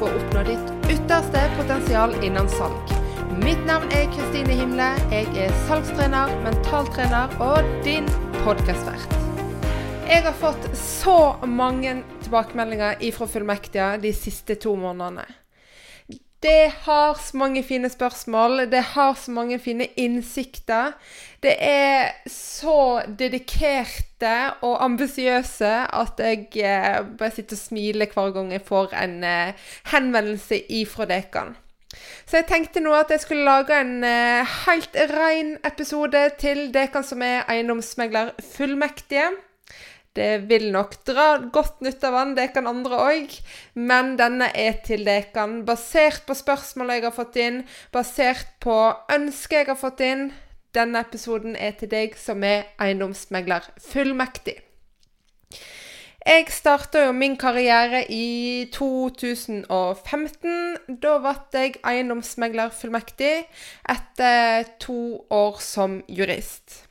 ønsker å oppnå ditt ytterste potensial innen salg. Mitt navn er Kristine Himle. Jeg er salgstrener, mentaltrener og din podkastvert. Jeg har fått så mange tilbakemeldinger ifra fullmektiga de siste to månedene. Det har så mange fine spørsmål, det har så mange fine innsikter. Det er så dedikerte og ambisiøse at jeg eh, bare sitter og smiler hver gang jeg får en eh, henvendelse ifra dekene. Så jeg tenkte nå at jeg skulle lage en eh, helt ren episode til dekene som er eiendomsmegler fullmektige. Det vil nok dra godt nytte av den, kan andre òg. Men denne er til dere. Basert på spørsmål jeg har fått inn, basert på ønsker jeg har fått inn. Denne episoden er til deg som er eiendomsmegler fullmektig. Jeg starta jo min karriere i 2015. Da ble jeg eiendomsmegler fullmektig etter to år som jurist.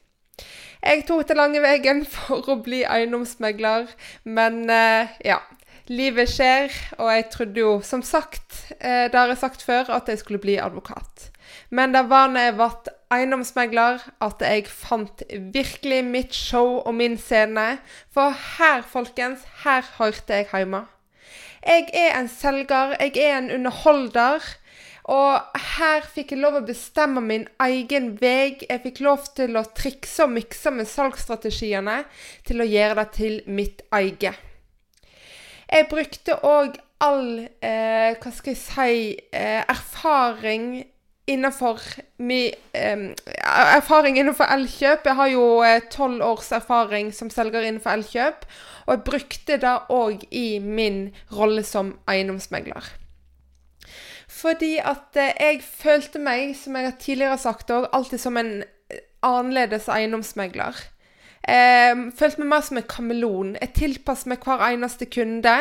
Jeg tok den lange veien for å bli eiendomsmegler, men eh, ja. Livet skjer, og jeg trodde jo, som sagt, eh, det har jeg sagt før, at jeg skulle bli advokat. Men det var når jeg ble eiendomsmegler at jeg fant virkelig mitt show og min scene. For her, folkens, her hørte jeg hjemme. Jeg er en selger, jeg er en underholder. Og her fikk jeg lov å bestemme min egen vei. Jeg fikk lov til å trikse og mikse med salgsstrategiene til å gjøre det til mitt eget. Jeg brukte òg all eh, hva skal jeg si eh, erfaring innenfor mi, eh, erfaring innenfor Elkjøp. Jeg har jo eh, tolv års erfaring som selger innenfor Elkjøp. Og jeg brukte det òg i min rolle som eiendomsmegler. Fordi at eh, jeg følte meg, som jeg har tidligere sagt òg, alltid som en eh, annerledes eiendomsmegler. Eh, følte meg mer som en kameleon. Jeg tilpasser meg hver eneste kunde.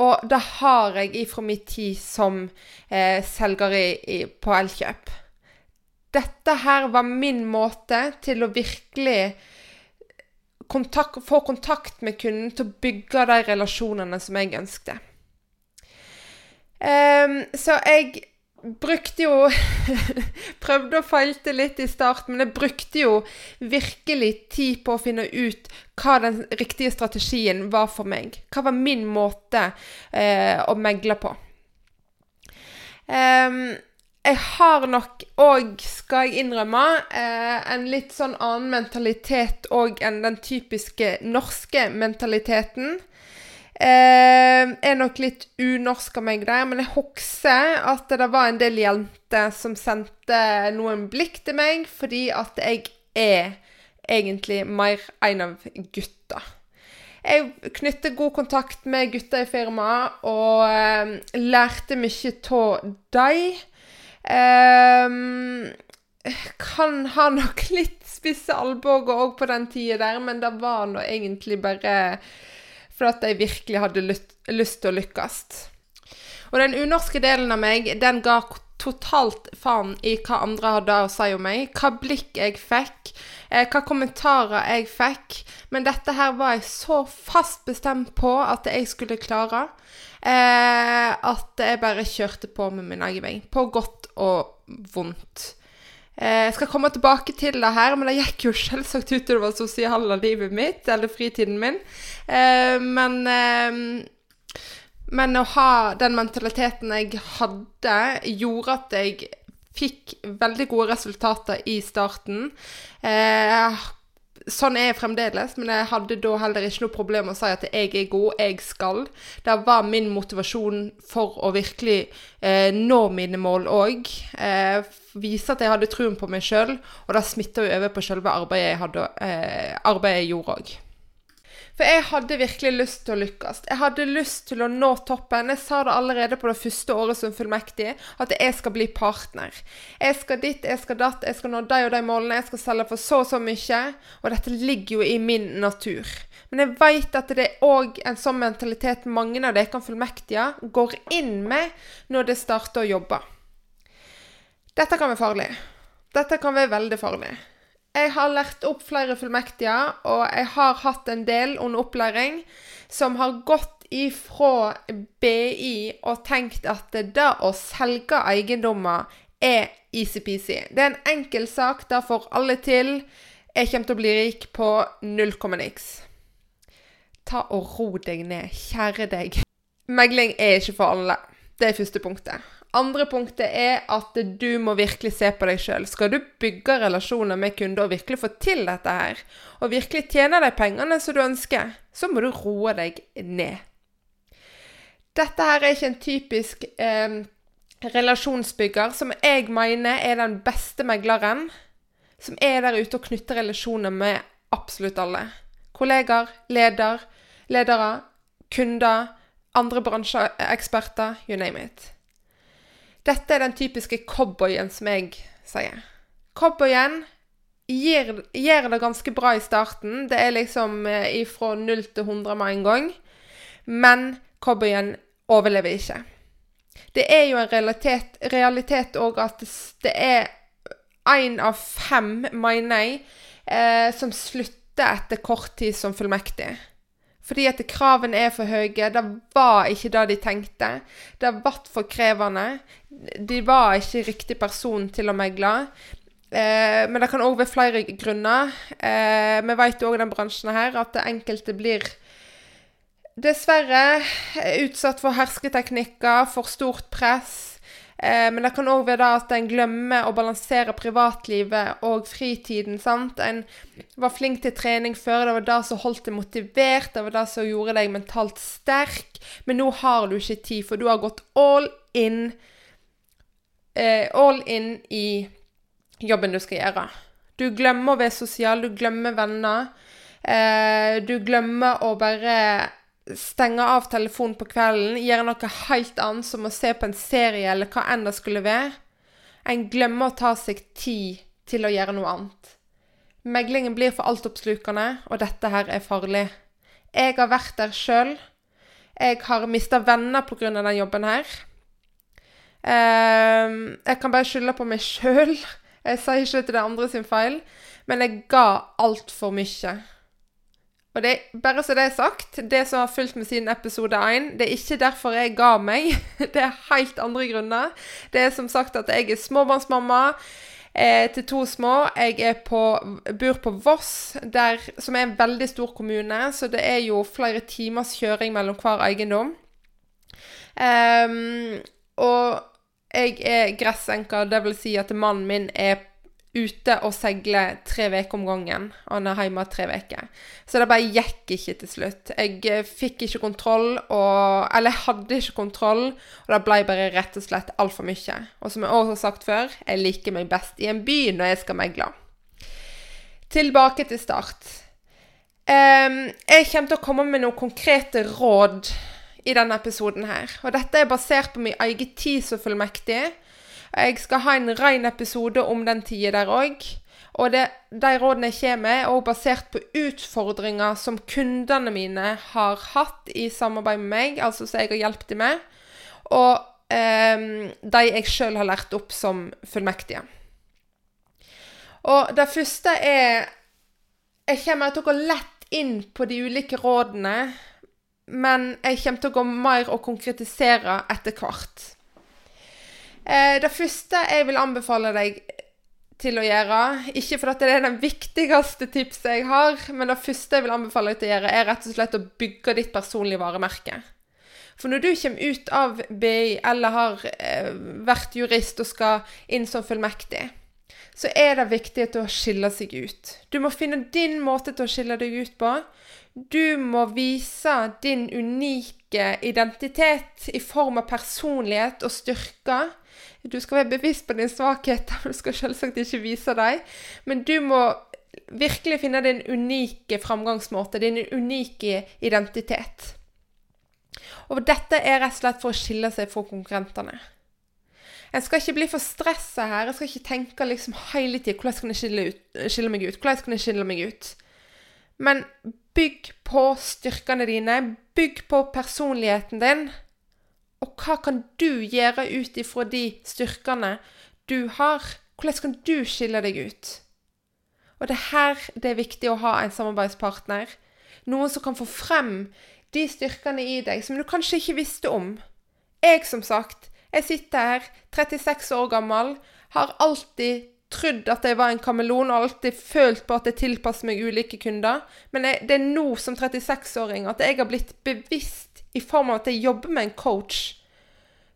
Og det har jeg ifra min tid som eh, selger i, i, på Elkjøp. Dette her var min måte til å virkelig kontakt, få kontakt med kunden, til å bygge de relasjonene som jeg ønsket. Um, så jeg brukte jo Prøvde og feilte litt i starten, men jeg brukte jo virkelig tid på å finne ut hva den riktige strategien var for meg. Hva var min måte uh, å megle på. Um, jeg har nok òg, skal jeg innrømme, eh, en litt sånn annen mentalitet òg enn den typiske norske mentaliteten. Eh, er nok litt unorsk av meg der, men jeg husker at det var en del jenter som sendte noen blikk til meg, fordi at jeg er egentlig mer en av gutta. Jeg knytter god kontakt med gutta i firmaet og eh, lærte mye av dem. Eh, kan ha nok litt spisse albuer òg på den tida der, men det var nå egentlig bare for at jeg virkelig hadde lyst til å lykkes. Og den unorske delen av meg, den ga totalt faen i hva andre hadde å si om meg, hva blikk jeg fikk, eh, hva kommentarer jeg fikk. Men dette her var jeg så fast bestemt på at jeg skulle klare, eh, at jeg bare kjørte på med min egen vei. På godt og vondt. Eh, jeg skal komme tilbake til det her, men det gikk jo selvsagt utover sosiale livet mitt, eller fritiden min. Eh, men eh, Men å ha den mentaliteten jeg hadde, gjorde at jeg fikk veldig gode resultater i starten. Sånn er jeg fremdeles, men jeg hadde da heller ikke noe problem med å si at jeg er god, jeg skal. Det var min motivasjon for å virkelig eh, nå mine mål òg. Eh, vise at jeg hadde troen på meg sjøl, og det smitta jo over på selve arbeidet jeg, hadde, eh, arbeidet jeg gjorde òg. For jeg hadde virkelig lyst til å lykkes. Jeg hadde lyst til å nå toppen. Jeg sa det allerede på det første året som fullmektig, at jeg skal bli partner. Jeg skal dit, jeg skal datt, jeg skal nå de og de målene, jeg skal selge for så og så mye. Og dette ligger jo i min natur. Men jeg vet at det er òg en sånn mentalitet mange av dere fullmektige går inn med når de starter å jobbe. Dette kan være farlig. Dette kan være veldig farlig. Jeg har lært opp flere fullmektige, og jeg har hatt en del under opplæring som har gått ifra BI og tenkt at det å selge eiendommer er easy-peasy. Det er en enkel sak, det får alle til. Jeg kommer til å bli rik på null komma niks. Ta og ro deg ned, kjære deg. Megling er ikke for alle. Det er første punktet. Andre punktet er at du må virkelig se på deg sjøl. Skal du bygge relasjoner med kunder og virkelig få til dette her, og virkelig tjene de pengene som du ønsker, så må du roe deg ned. Dette her er ikke en typisk eh, relasjonsbygger som jeg mener er den beste megleren. Som er der ute og knytter relasjoner med absolutt alle. Kollegaer, leder, ledere, kunder, andre bransjeeksperter, you name it. Dette er den typiske cowboyen som jeg sier. Cowboyen gjør det ganske bra i starten. Det er liksom eh, fra 0 til 100 med en gang. Men cowboyen overlever ikke. Det er jo en realitet òg at det er én av fem, mener jeg, eh, som slutter etter kort tid som fullmektig. Fordi at kravene er for høye. Det var ikke det de tenkte. Det ble for krevende. De var ikke riktig person til å megle. Eh, men det kan òg være flere grunner. Eh, vi vet òg i denne bransjen her at enkelte blir dessverre utsatt for hersketeknikker, for stort press. Eh, men det kan òg være at en glemmer å balansere privatlivet og fritiden. sant? En var flink til trening før, det var det som holdt deg motivert, det var det som gjorde deg mentalt sterk. Men nå har du ikke tid, for du har gått all in eh, All in i jobben du skal gjøre. Du glemmer å være sosial, du glemmer venner. Eh, du glemmer å bare stenge av telefonen på kvelden, gjøre noe helt annet, som å se på en serie eller hva enn det skulle være. En glemmer å ta seg tid til å gjøre noe annet. Meglingen blir for altoppslukende, og dette her er farlig. Jeg har vært der sjøl. Jeg har mista venner pga. den jobben her. Uh, jeg kan bare skylde på meg sjøl. Jeg sier ikke at det er andre sin feil, men jeg ga altfor mye. Og det, bare så det er sagt, det som har fulgt med siden episode 1, det er ikke derfor jeg ga meg. Det er helt andre grunner. Det er som sagt at jeg er småbarnsmamma eh, til to små. Jeg på, bor på Voss, der, som er en veldig stor kommune, så det er jo flere timers kjøring mellom hver eiendom. Um, og jeg er gressenker, dvs. Si at mannen min er ute og seiler tre uker om gangen. Han er hjemme tre uker. Så det bare gikk ikke til slutt. Jeg eh, fikk ikke kontroll, og, eller jeg hadde ikke kontroll, og det ble bare rett og slett altfor mye. Og som jeg også har sagt før, jeg liker meg best i en by når jeg skal megle. Tilbake til start. Um, jeg kommer til å komme med noen konkrete råd i denne episoden her. Og dette er basert på min egen tid som fullmektig. Jeg skal ha en ren episode om den tida der òg. Og det, de rådene jeg kommer med, er også basert på utfordringer som kundene mine har hatt i samarbeid med meg, altså som jeg har hjulpet dem med, og eh, de jeg sjøl har lært opp som fullmektige. Og det første er Jeg kommer til å gå lett inn på de ulike rådene, men jeg kommer til å gå mer og konkretisere etter hvert. Eh, det første jeg vil anbefale deg til å gjøre, ikke fordi det er den viktigste tipset jeg har, men det første jeg vil anbefale deg til å gjøre, er rett og slett å bygge ditt personlige varemerke. For når du kommer ut av BI eller har eh, vært jurist og skal inn som fullmektig, så er det viktig at du skiller seg ut. Du må finne din måte til å skille deg ut på. Du må vise din unike identitet i form av personlighet og styrker du skal være bevisst på din svakhet, du skal selvsagt ikke vise dem. Men du må virkelig finne din unike framgangsmåte, din unike identitet. Og dette er rett og slett for å skille seg fra konkurrentene. En skal ikke bli for stressa her. Jeg skal ikke tenke liksom hele tida hvordan kan jeg skille, ut, skille meg ut? Hvordan kan jeg skille meg ut? Men bygg på styrkene dine. Bygg på personligheten din. Og hva kan du gjøre ut ifra de styrkene du har? Hvordan kan du skille deg ut? Og det er her det er viktig å ha en samarbeidspartner. Noen som kan få frem de styrkene i deg som du kanskje ikke visste om. Jeg, som sagt, jeg sitter her, 36 år gammel, har alltid trodd at jeg var en kameleon og alltid følt på at jeg tilpasser meg ulike kunder. Men jeg, det er nå som 36-åring at jeg har blitt bevisst i form av at jeg jobber med en coach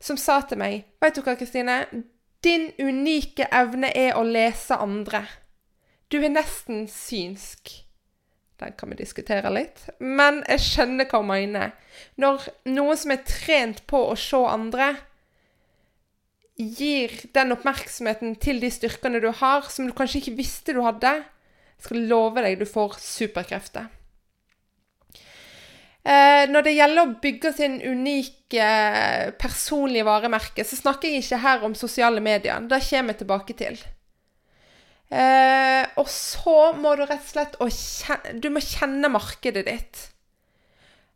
som sa til meg Vet du hva, Kristine? Din unike evne er å lese andre. Du er nesten synsk. Den kan vi diskutere litt. Men jeg skjønner hva hun mener. Når noen som er trent på å se andre, gir den oppmerksomheten til de styrkene du har, som du kanskje ikke visste du hadde, jeg skal love deg du får superkrefter. Eh, når det gjelder å bygge sin unike personlige varemerke, så snakker jeg ikke her om sosiale medier. Det kommer jeg tilbake til. Eh, og så må du rett og slett kjenne, Du må kjenne markedet ditt.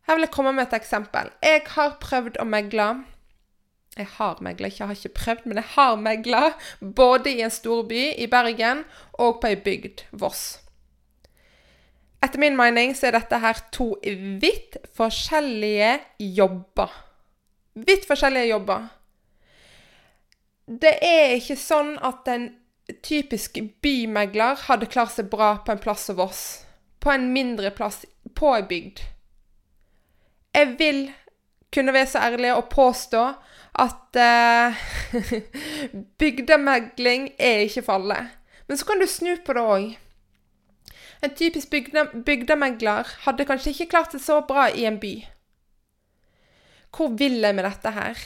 Her vil jeg komme med et eksempel. Jeg har prøvd å megle jeg har megla, ikke jeg har ikke prøvd, men jeg har megla. Både i en storby, i Bergen, og på ei bygd, Voss. Etter min mening så er dette her to vidt forskjellige jobber. Vidt forskjellige jobber. Det er ikke sånn at en typisk bymegler hadde klart seg bra på en plass som Voss. På en mindre plass, på ei bygd. Jeg vil kunne være så ærlig og påstå at uh, bygdemegling er ikke for alle. Men så kan du snu på det òg. En typisk bygde, bygdemegler hadde kanskje ikke klart det så bra i en by. Hvor vil jeg med dette her?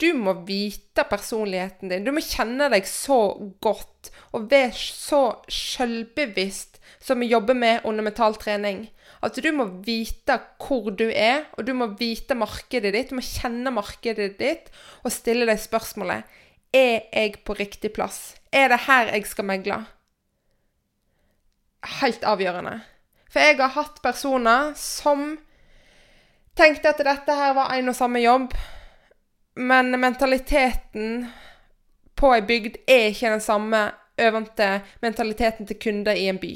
Du må vite personligheten din. Du må kjenne deg så godt og være så sjølbevisst som vi jobber med under mental trening. At du må vite hvor du er, og du må vite markedet ditt. Du må kjenne markedet ditt og stille deg spørsmålet Er jeg på riktig plass? Er det her jeg skal megle? Helt avgjørende. For jeg har hatt personer som tenkte at dette her var en og samme jobb, men mentaliteten på ei bygd er ikke den samme øvende mentaliteten til kunder i en by.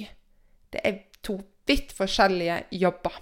Det er to vidt forskjellige jobber.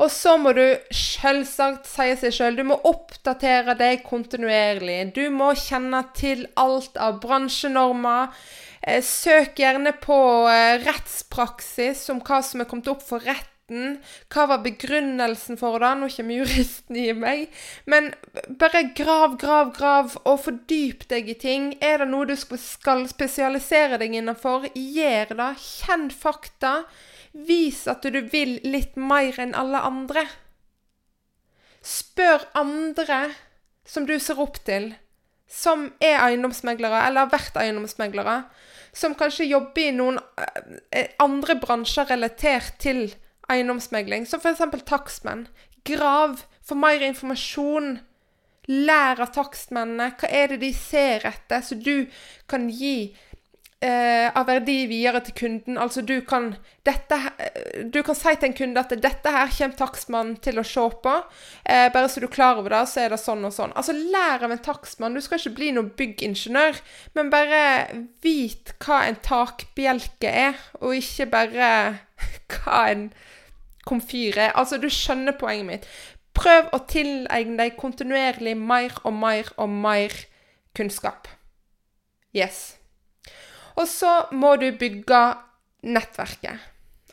Og så må du selvsagt si seg sjøl du må oppdatere deg kontinuerlig. Du må kjenne til alt av bransjenormer. Eh, søk gjerne på eh, rettspraksis om hva som er kommet opp for rett retten? Hva var begrunnelsen for det? Nå kommer juristen i meg. Men bare grav, grav, grav, og fordyp deg i ting. Er det noe du skal spesialisere deg innenfor? Gjør det. Kjenn fakta. Vis at du vil litt mer enn alle andre. Spør andre som du ser opp til, som er eiendomsmeglere, eller har vært eiendomsmeglere, som kanskje jobber i noen eh, andre bransjer relatert til eiendomsmegling, som f.eks. takstmenn. Grav, få mer informasjon. Lær av takstmennene. Hva er det de ser etter, så du kan gi eh, av verdi videre til kunden. Altså du kan, dette, du kan si til en kunde at 'dette her kommer takstmannen til å se på'. Eh, bare så du er klar over det, så er det sånn og sånn. Altså lær av en takstmann. Du skal ikke bli noen byggingeniør, men bare vit hva en takbjelke er, og ikke bare hva en komfyr er. Altså, du skjønner poenget mitt. Prøv å tilegne deg kontinuerlig mer og mer og mer kunnskap. Yes. Og så må du bygge nettverket.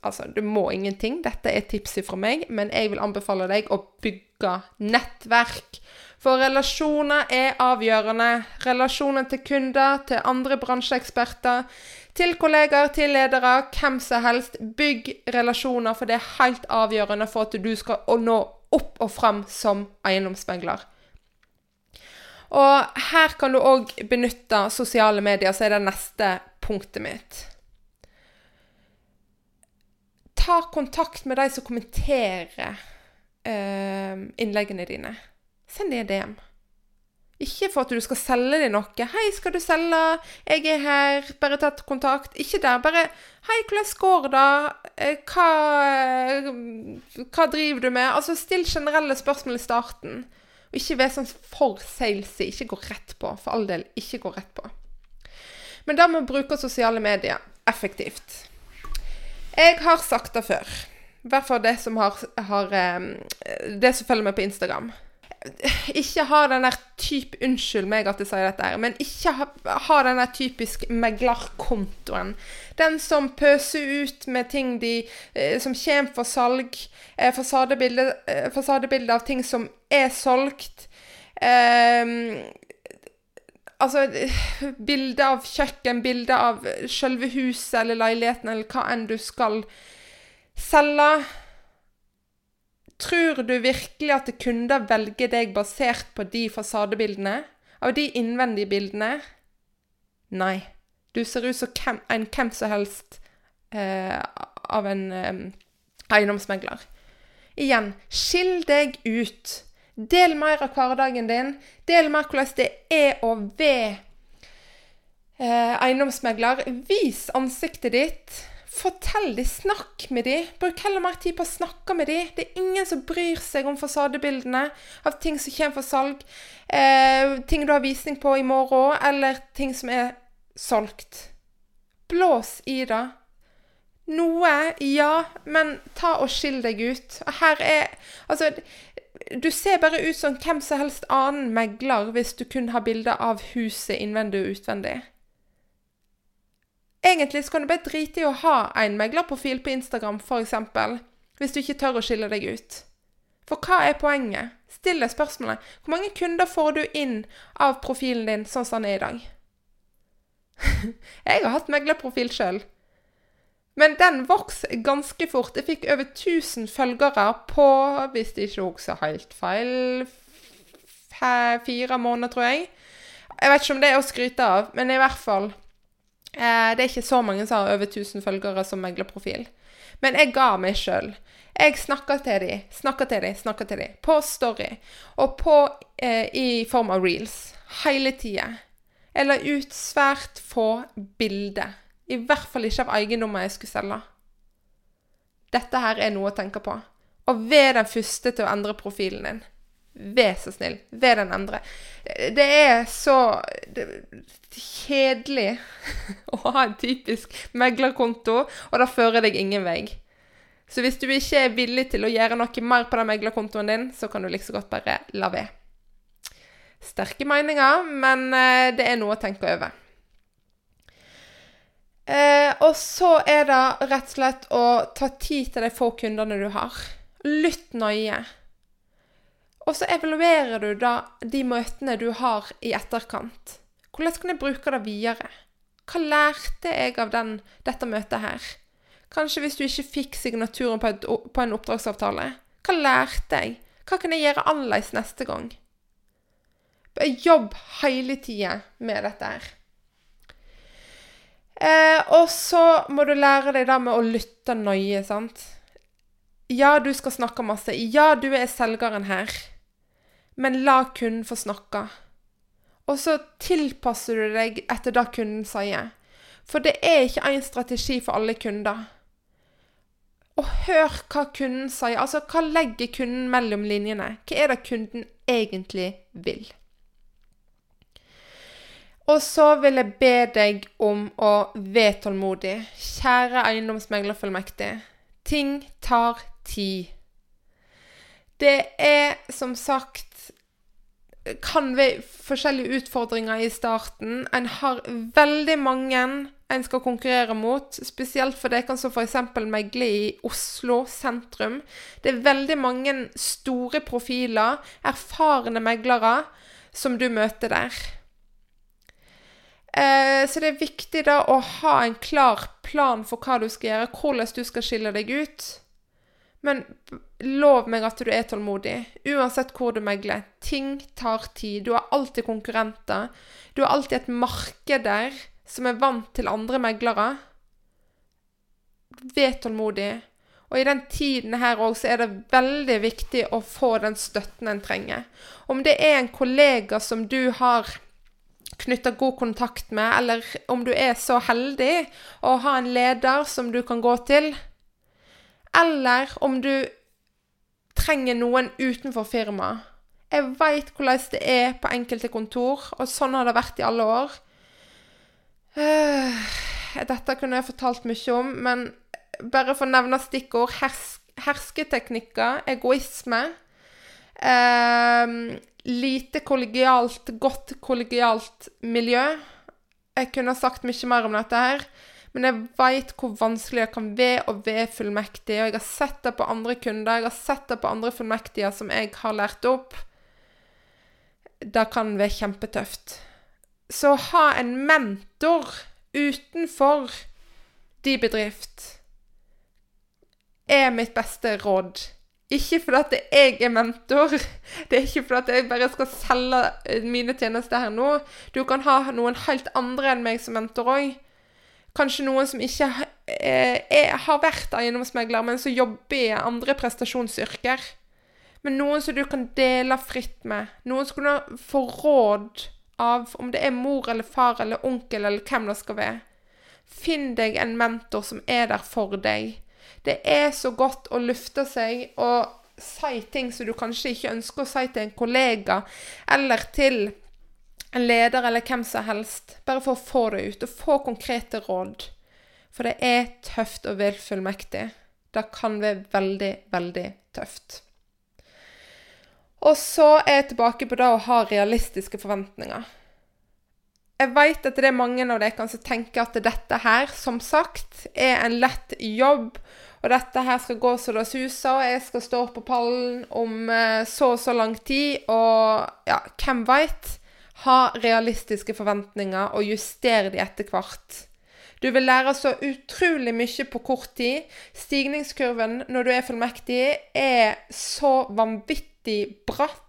Altså, du må ingenting. Dette er tipset fra meg, men jeg vil anbefale deg å bygge nettverk. For relasjoner er avgjørende. Relasjoner til kunder, til andre bransjeeksperter, til kollegaer, til ledere, hvem som helst. Bygg relasjoner, for det er helt avgjørende for at du skal nå opp og fram som eiendomsmegler. Og her kan du òg benytte sosiale medier, så er det neste punktet mitt. Ta kontakt med de som kommenterer eh, innleggene dine. Send dem en DM. Ikke for at du skal selge dem noe. 'Hei, skal du selge? Jeg er her. Bare tatt kontakt.' Ikke der. Bare 'Hei, hvordan går det? Eh, hva, eh, hva driver du med?' Altså, still generelle spørsmål i starten. Og ikke vær sånn for salesy. Ikke gå rett på. For all del, ikke gå rett på. Men da må vi bruke sosiale medier effektivt. Jeg har sagt det før. I hvert fall det som, har, har, det som følger med på Instagram. Ikke ha den der type Unnskyld meg at jeg sier dette, her, men ikke ha, ha den der typisk meglerkontoen. Den som pøser ut med ting de, eh, som kommer for salg. Eh, fasadebilde, eh, fasadebilde av ting som er solgt. Eh, Altså, bilde av kjøkken, bilde av selve huset eller leiligheten eller hva enn du skal selge. Tror du virkelig at kunder velger deg basert på de fasadebildene? Av de innvendige bildene? Nei. Du ser ut som en hvem som helst eh, av en eh, eiendomsmegler. Igjen, skill deg ut. Del mer av hverdagen din. Del mer hvordan det er å være eh, eiendomsmegler. Vis ansiktet ditt. Fortell dem, snakk med dem. Bruk heller mer tid på å snakke med dem. Det er ingen som bryr seg om fasadebildene av ting som kommer for salg. Eh, ting du har visning på i morgen, eller ting som er solgt. Blås i det. Noe, ja, men ta og skill deg ut. Her er Altså, du ser bare ut som hvem som helst annen megler hvis du kun har bilder av huset innvendig og utvendig. Egentlig så kan du bare drite i å ha en meglerprofil på Instagram, f.eks., hvis du ikke tør å skille deg ut. For hva er poenget? Still deg spørsmålet hvor mange kunder får du inn av profilen din sånn som den er i dag? jeg har hatt meglerprofil sjøl. Men den vokste ganske fort. Jeg fikk over 1000 følgere på, hvis det ikke husker helt feil, fire måneder, tror jeg. Jeg vet ikke om det er å skryte av, men i hvert fall Det er ikke så mange som har over 1000 følgere som meglerprofil. Men jeg ga meg sjøl. Jeg snakka til dem, snakka til dem, snakka til dem. På Story. Og på, eh, i form av reels. Hele tida. Jeg la ut svært få bilder i hvert fall ikke av eiendommer jeg skulle selge. Dette her er noe å tenke på. Og vær den første til å endre profilen din. Vær så snill. Vær den endre. Det er så det, kjedelig å ha en typisk meglerkonto, og det fører deg ingen vei. Så hvis du ikke er villig til å gjøre noe mer på den meglerkontoen din, så kan du like så godt bare la være. Sterke meninger, men eh, det er noe å tenke over. Eh, og så er det rett og slett å ta tid til de få kundene du har. Lytt nøye. Og så evaluerer du da de møtene du har i etterkant. Hvordan kan jeg bruke det videre? Hva lærte jeg av den, dette møtet her? Kanskje hvis du ikke fikk signaturen på, et, på en oppdragsavtale. Hva lærte jeg? Hva kan jeg gjøre annerledes neste gang? Jobb hele tida med dette her. Eh, og så må du lære deg det med å lytte nøye, sant. Ja, du skal snakke masse. Ja, du er selgeren her. Men la kunden få snakke. Og så tilpasser du deg etter det kunden sier. For det er ikke én strategi for alle kunder. Og hør hva kunden sier. Altså, hva legger kunden mellom linjene? Hva er det kunden egentlig vil? Og så vil jeg be deg om å være tålmodig. Kjære eiendomsmeglerfullmektig. Ting tar tid. Det er som sagt kan være forskjellige utfordringer i starten. En har veldig mange en skal konkurrere mot, spesielt for dere som f.eks. megler i Oslo sentrum. Det er veldig mange store profiler, erfarne meglere, som du møter der. Eh, så det er viktig da å ha en klar plan for hva du skal gjøre, hvordan du skal skille deg ut. Men lov meg at du er tålmodig, uansett hvor du megler. Ting tar tid. Du har alltid konkurrenter. Du har alltid et marked der som er vant til andre meglere. Vær tålmodig. Og i den tiden her òg så er det veldig viktig å få den støtten en trenger. Om det er en kollega som du har knytta god kontakt med, eller om du er så heldig å ha en leder som du kan gå til, eller om du trenger noen utenfor firmaet. Jeg veit hvordan det er på enkelte kontor, og sånn har det vært i alle år. Eh, Dette kunne jeg fortalt mye om, men bare for å nevne stikkord hers hersketeknikker, egoisme eh, Lite kollegialt, godt kollegialt miljø. Jeg kunne sagt mye mer om dette her. Men jeg veit hvor vanskelig det kan være å være fullmektig. Og jeg har sett det på andre kunder, jeg har sett det på andre fullmektige som jeg har lært opp. Det kan være kjempetøft. Så å ha en mentor utenfor de bedrift er mitt beste råd. Ikke fordi at jeg er mentor. Det er ikke fordi at jeg bare skal selge mine tjenester her nå. Du kan ha noen helt andre enn meg som mentor òg. Kanskje noen som ikke eh, er, har vært eiendomsmegler, men som jobber i andre prestasjonsyrker. Men noen som du kan dele fritt med. Noen som kan få råd av om det er mor eller far eller onkel eller hvem det skal være. Finn deg en mentor som er der for deg. Det er så godt å lufte seg og si ting som du kanskje ikke ønsker å si til en kollega eller til en leder eller hvem som helst, bare for å få det ut og få konkrete råd. For det er tøft å være fullmektig. Det kan være veldig, veldig tøft. Og så er jeg tilbake på det å ha realistiske forventninger. Jeg vet at det er mange av dere som tenker at dette her, som sagt, er en lett jobb, og dette her skal gå så det suser, og jeg skal stå på pallen om eh, så og så lang tid, og ja, hvem veit? Ha realistiske forventninger og justere de etter hvert. Du vil lære så utrolig mye på kort tid. Stigningskurven når du er fullmektig, er så vanvittig bratt.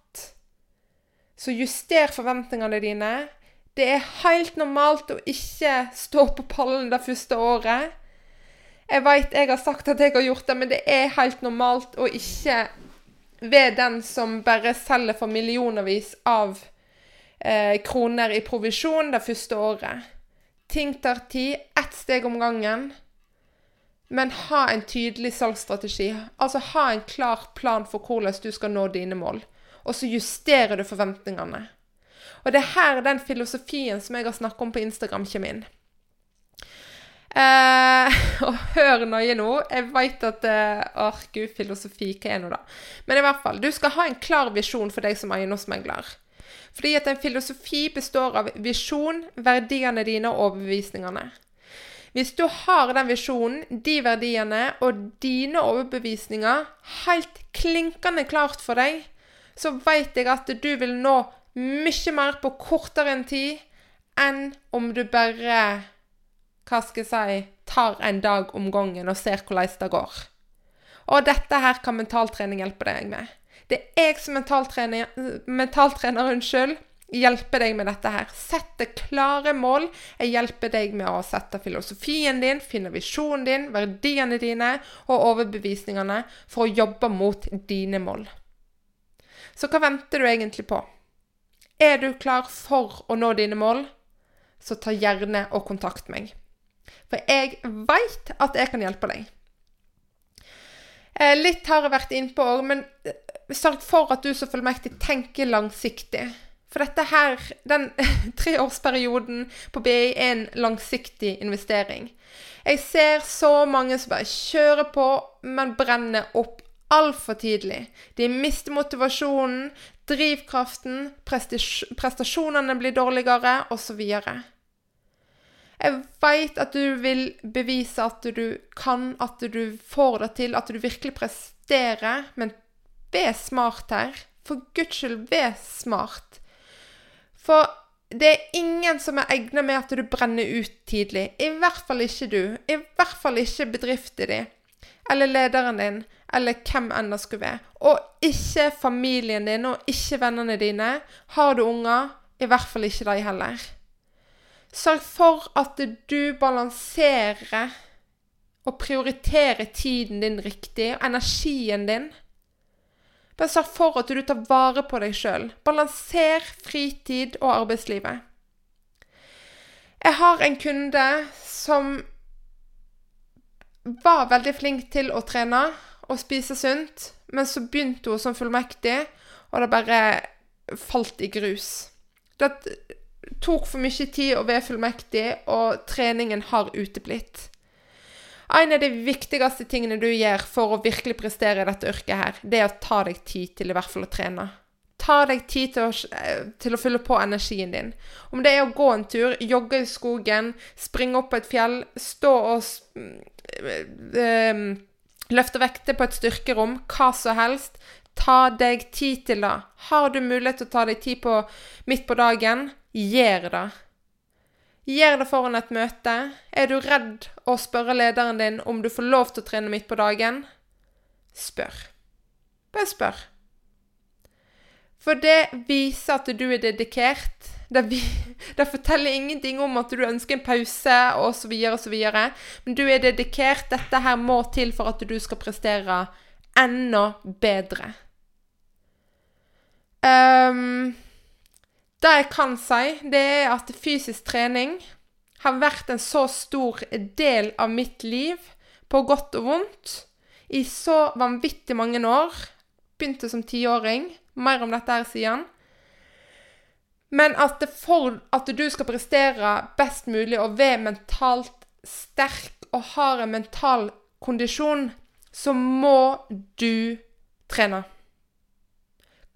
Så juster forventningene dine. Det er helt normalt å ikke stå på pallen det første året. Jeg veit jeg har sagt at jeg har gjort det, men det er helt normalt å ikke være den som bare selger for millionervis av eh, kroner i provisjon det første året. Ting tar tid, ett steg om gangen. Men ha en tydelig salgsstrategi. Altså ha en klar plan for hvordan du skal nå dine mål. Og så justerer du forventningene. Og det er her den filosofien som jeg har snakket om på Instagram, kommer inn. Eh, og hør nøye nå. Jeg vet at eh, Åh, gud, filosofi, hva er nå da? Men i hvert fall, du skal ha en klar visjon for deg som eiendomsmegler. Fordi at en filosofi består av visjon, verdiene dine og overbevisningene. Hvis du har den visjonen, de verdiene og dine overbevisninger helt klinkende klart for deg, så vet jeg at du vil nå mye mer på kortere enn tid enn om du bare hva skal jeg si tar en dag om gangen og ser hvordan det går. Og dette her kan mentaltrening hjelpe deg med. Det er jeg som mentaltrener, mentaltrener unnskyld, hjelper deg med dette her. Sette klare mål. Jeg hjelper deg med å sette filosofien din, finne visjonen din, verdiene dine og overbevisningene for å jobbe mot dine mål. Så hva venter du egentlig på? Er du klar for å nå dine mål, så ta gjerne og kontakt meg. For jeg veit at jeg kan hjelpe deg. Eh, litt har jeg vært innpå òg, men eh, sørg for at du som fullmektig tenker langsiktig. For dette her, den treårsperioden på BI er en langsiktig investering. Jeg ser så mange som bare kjører på, men brenner opp altfor tidlig. De mister motivasjonen, drivkraften, prestasjonene blir dårligere, osv. Jeg veit at du vil bevise at du kan, at du får det til, at du virkelig presterer, men Vær smart her. For guds skyld, vær smart. For det er ingen som er egnet med at du brenner ut tidlig. I hvert fall ikke du. I hvert fall ikke bedriften din. Eller lederen din. Eller hvem enn det skulle være. Og ikke familien din, og ikke vennene dine. Har du unger, i hvert fall ikke de heller. Sørg for at du balanserer og prioriterer tiden din riktig, og energien din. Bare sørg for at du tar vare på deg sjøl. Balanser fritid og arbeidslivet. Jeg har en kunde som var veldig flink til å trene og spise sunt, men så begynte hun som fullmektig, og det bare falt i grus. Det, tok for mye tid å være fullmektig, og treningen har uteblitt. En av de viktigste tingene du gjør for å virkelig prestere i dette yrket, her, det er å ta deg tid til i hvert fall å trene. Ta deg tid til å, eh, til å fylle på energien din. Om det er å gå en tur, jogge i skogen, springe opp på et fjell, stå og øh, løfte vekter på et styrkerom, hva som helst. Ta deg tid til det. Har du mulighet til å ta deg tid på midt på dagen, gjør det. Gjør det foran et møte. Er du redd å spørre lederen din om du får lov til å trene midt på dagen? Spør. Bare spør. For det viser at du er dedikert. Det, det, forteller ingenting om at du ønsker en pause osv. osv. Men du er dedikert. Dette her må til for at du skal prestere enda bedre. Um, det jeg kan si, det er at fysisk trening har vært en så stor del av mitt liv, på godt og vondt, i så vanvittig mange år. Begynte som tiåring. Mer om dette her siden. Men at for at du skal prestere best mulig og være mentalt sterk og har en mental kondisjon, så må du trene.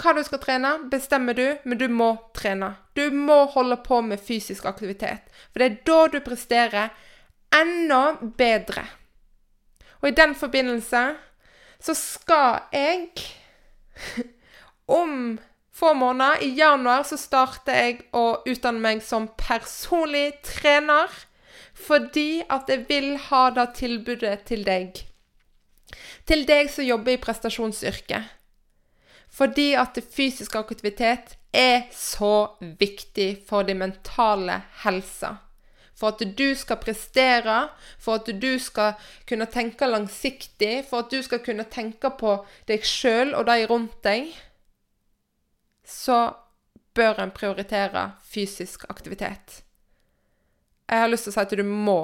Hva du skal trene, bestemmer du, men du må trene. Du må holde på med fysisk aktivitet. For det er da du presterer enda bedre. Og i den forbindelse så skal jeg om få måneder, i januar, så starter jeg å utdanne meg som personlig trener. Fordi at jeg vil ha det tilbudet til deg. Til deg som jobber i prestasjonsyrket. Fordi at fysisk aktivitet er så viktig for din mentale helse. For at du skal prestere, for at du skal kunne tenke langsiktig, for at du skal kunne tenke på deg sjøl og de rundt deg så bør en prioritere fysisk aktivitet. Jeg har lyst til å si at du må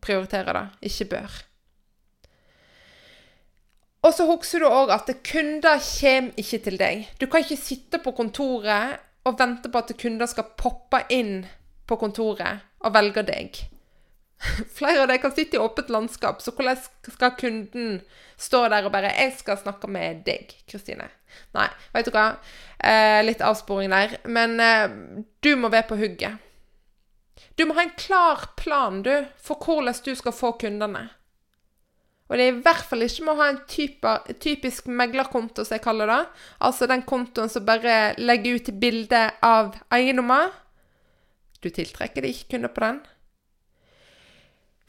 prioritere det, ikke bør. Og så husker du òg at kunder kommer ikke til deg. Du kan ikke sitte på kontoret og vente på at kunder skal poppe inn på kontoret og velge deg. Flere av dem kan sitte i åpent landskap, så hvordan skal kunden stå der og bare 'Jeg skal snakke med deg, Kristine'. Nei, vet du hva. Eh, litt avsporing der. Men eh, du må være på hugget. Du må ha en klar plan, du, for hvordan du skal få kundene. Og det er i hvert fall ikke med å ha en type, typisk meglerkonto, som jeg kaller det. Altså den kontoen som bare legger ut bilde av eiendommer. Du tiltrekker deg ikke kunder på den.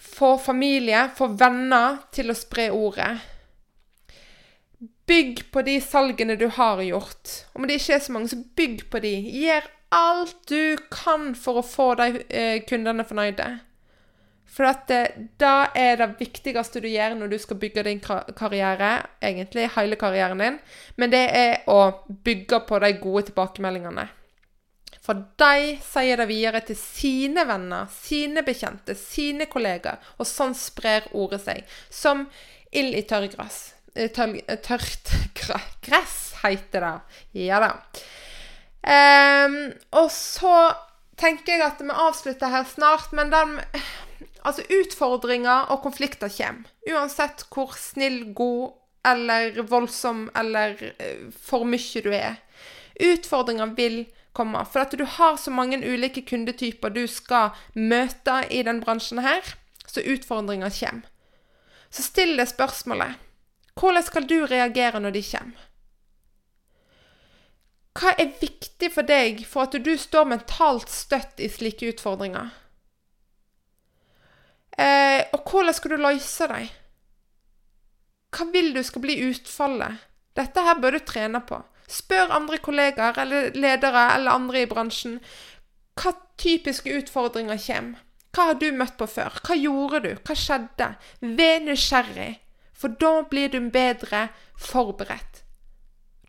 Få familie, få venner til å spre ordet. Bygg på de salgene du har gjort. Om det ikke er så mange, så bygg på de. Gjør alt du kan for å få de eh, kundene fornøyde. For at det, da er det viktigste du gjør når du skal bygge din karriere, egentlig hele karrieren din, men det er å bygge på de gode tilbakemeldingene. For de sier det videre til sine venner, sine bekjente, sine kollegaer, og sånn sprer ordet seg. Som ild i tørr gress. Tør, tørt gress, heter det. Ja da. Um, og så tenker jeg at vi avslutter her snart, men den Altså, utfordringer og konflikter kommer. Uansett hvor snill, god eller voldsom eller uh, for mye du er. Utfordringer vil komme. For at du har så mange ulike kundetyper du skal møte i den bransjen her, så utfordringer kommer. Så still deg spørsmålet hvordan skal du reagere når de kommer? Hva er viktig for deg for at du står mentalt støtt i slike utfordringer? Eh, og hvordan skal du løse dem? Hva vil du skal bli utfallet? Dette her bør du trene på. Spør andre kollegaer eller ledere eller andre i bransjen hva typiske utfordringer kommer. Hva har du møtt på før? Hva gjorde du? Hva skjedde? Vær nysgjerrig. For da blir du bedre forberedt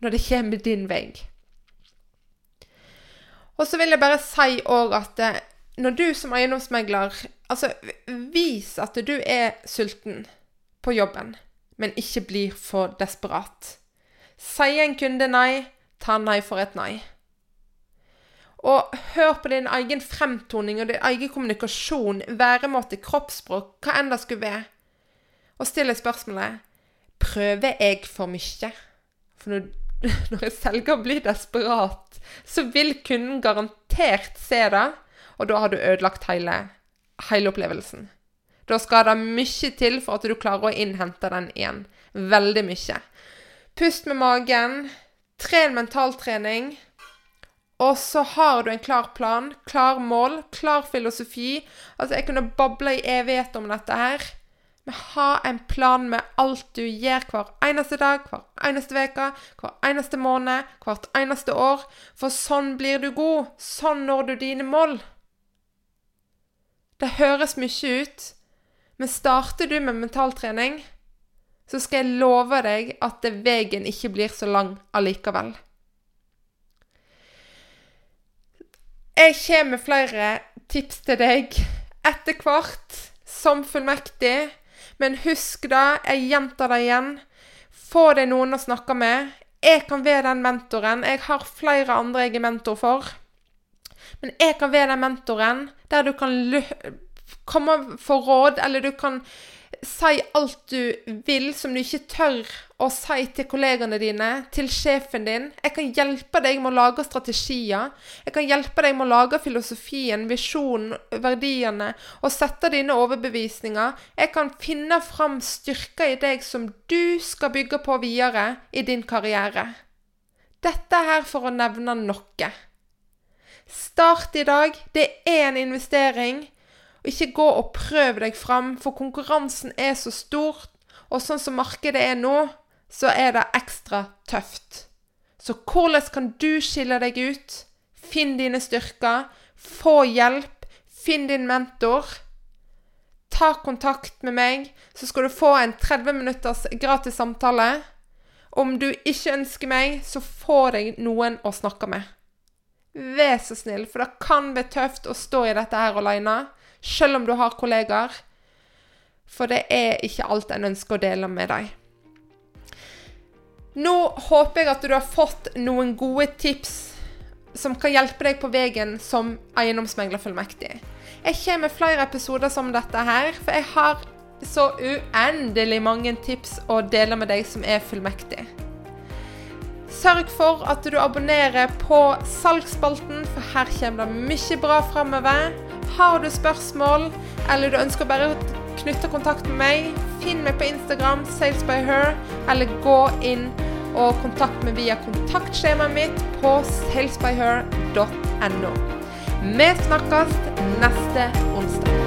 når det kommer din vei. Og så vil jeg bare si òg at eh, når du som eiendomsmegler Altså, vis at du er sulten på jobben, men ikke blir for desperat. Sier en kunde nei, ta nei for et nei. Og hør på din egen fremtoning og din egen kommunikasjon, væremåte, kroppsspråk, hva enn det skulle være. Og still deg spørsmålet Prøver jeg for mye? For når, når jeg selger blir desperat, så vil kunden garantert se det, og da har du ødelagt hele, hele opplevelsen. Da skal det mye til for at du klarer å innhente den igjen. Veldig mye. Pust med magen. Tren mentaltrening. Og så har du en klar plan, klar mål, klar filosofi. Altså, jeg kunne babla i evighet om dette her. Men ha en plan med alt du gjør hver eneste dag, hver eneste uke, hver eneste måned, hvert eneste år. For sånn blir du god. Sånn når du dine mål. Det høres mye ut, men starter du med mentaltrening, så skal jeg love deg at veien ikke blir så lang allikevel. Jeg kommer med flere tips til deg etter hvert som fullmektig. Men husk da, jeg gjentar det igjen, få deg noen å snakke med. Jeg kan være den mentoren. Jeg har flere andre jeg er mentor for. Men jeg kan være den mentoren der du kan komme for råd, eller du kan si alt du vil som du ikke tør å si til kollegene dine, til sjefen din. Jeg kan hjelpe deg med å lage strategier. Jeg kan hjelpe deg med å lage filosofien, visjonen, verdiene, og sette dine overbevisninger. Jeg kan finne fram styrker i deg som du skal bygge på videre i din karriere. Dette er her for å nevne noe. Start i dag. Det er en investering. Og ikke gå og prøv deg fram, for konkurransen er så stor. Og sånn som markedet er nå, så er det ekstra tøft. Så hvordan kan du skille deg ut? Finn dine styrker. Få hjelp. Finn din mentor. Ta kontakt med meg, så skal du få en 30 minutters gratis samtale. Om du ikke ønsker meg, så få deg noen å snakke med. Vær så snill, for det kan være tøft å stå i dette her alene selv om du har kollegaer. For det er ikke alt en ønsker å dele med deg. Nå håper jeg at du har fått noen gode tips som kan hjelpe deg på veien som eiendomsmeglerfullmektig. Jeg kommer med flere episoder som dette her, for jeg har så uendelig mange tips å dele med deg som er fullmektig. Sørg for at du abonnerer på Salgsspalten, for her kommer det mye bra framover. Har du spørsmål, eller du ønsker bare å knytte kontakt med meg, finn meg på Instagram, salesbyher, eller gå inn og kontakt meg via kontaktskjemaet mitt på salesbyher.no. Vi snakkes neste onsdag.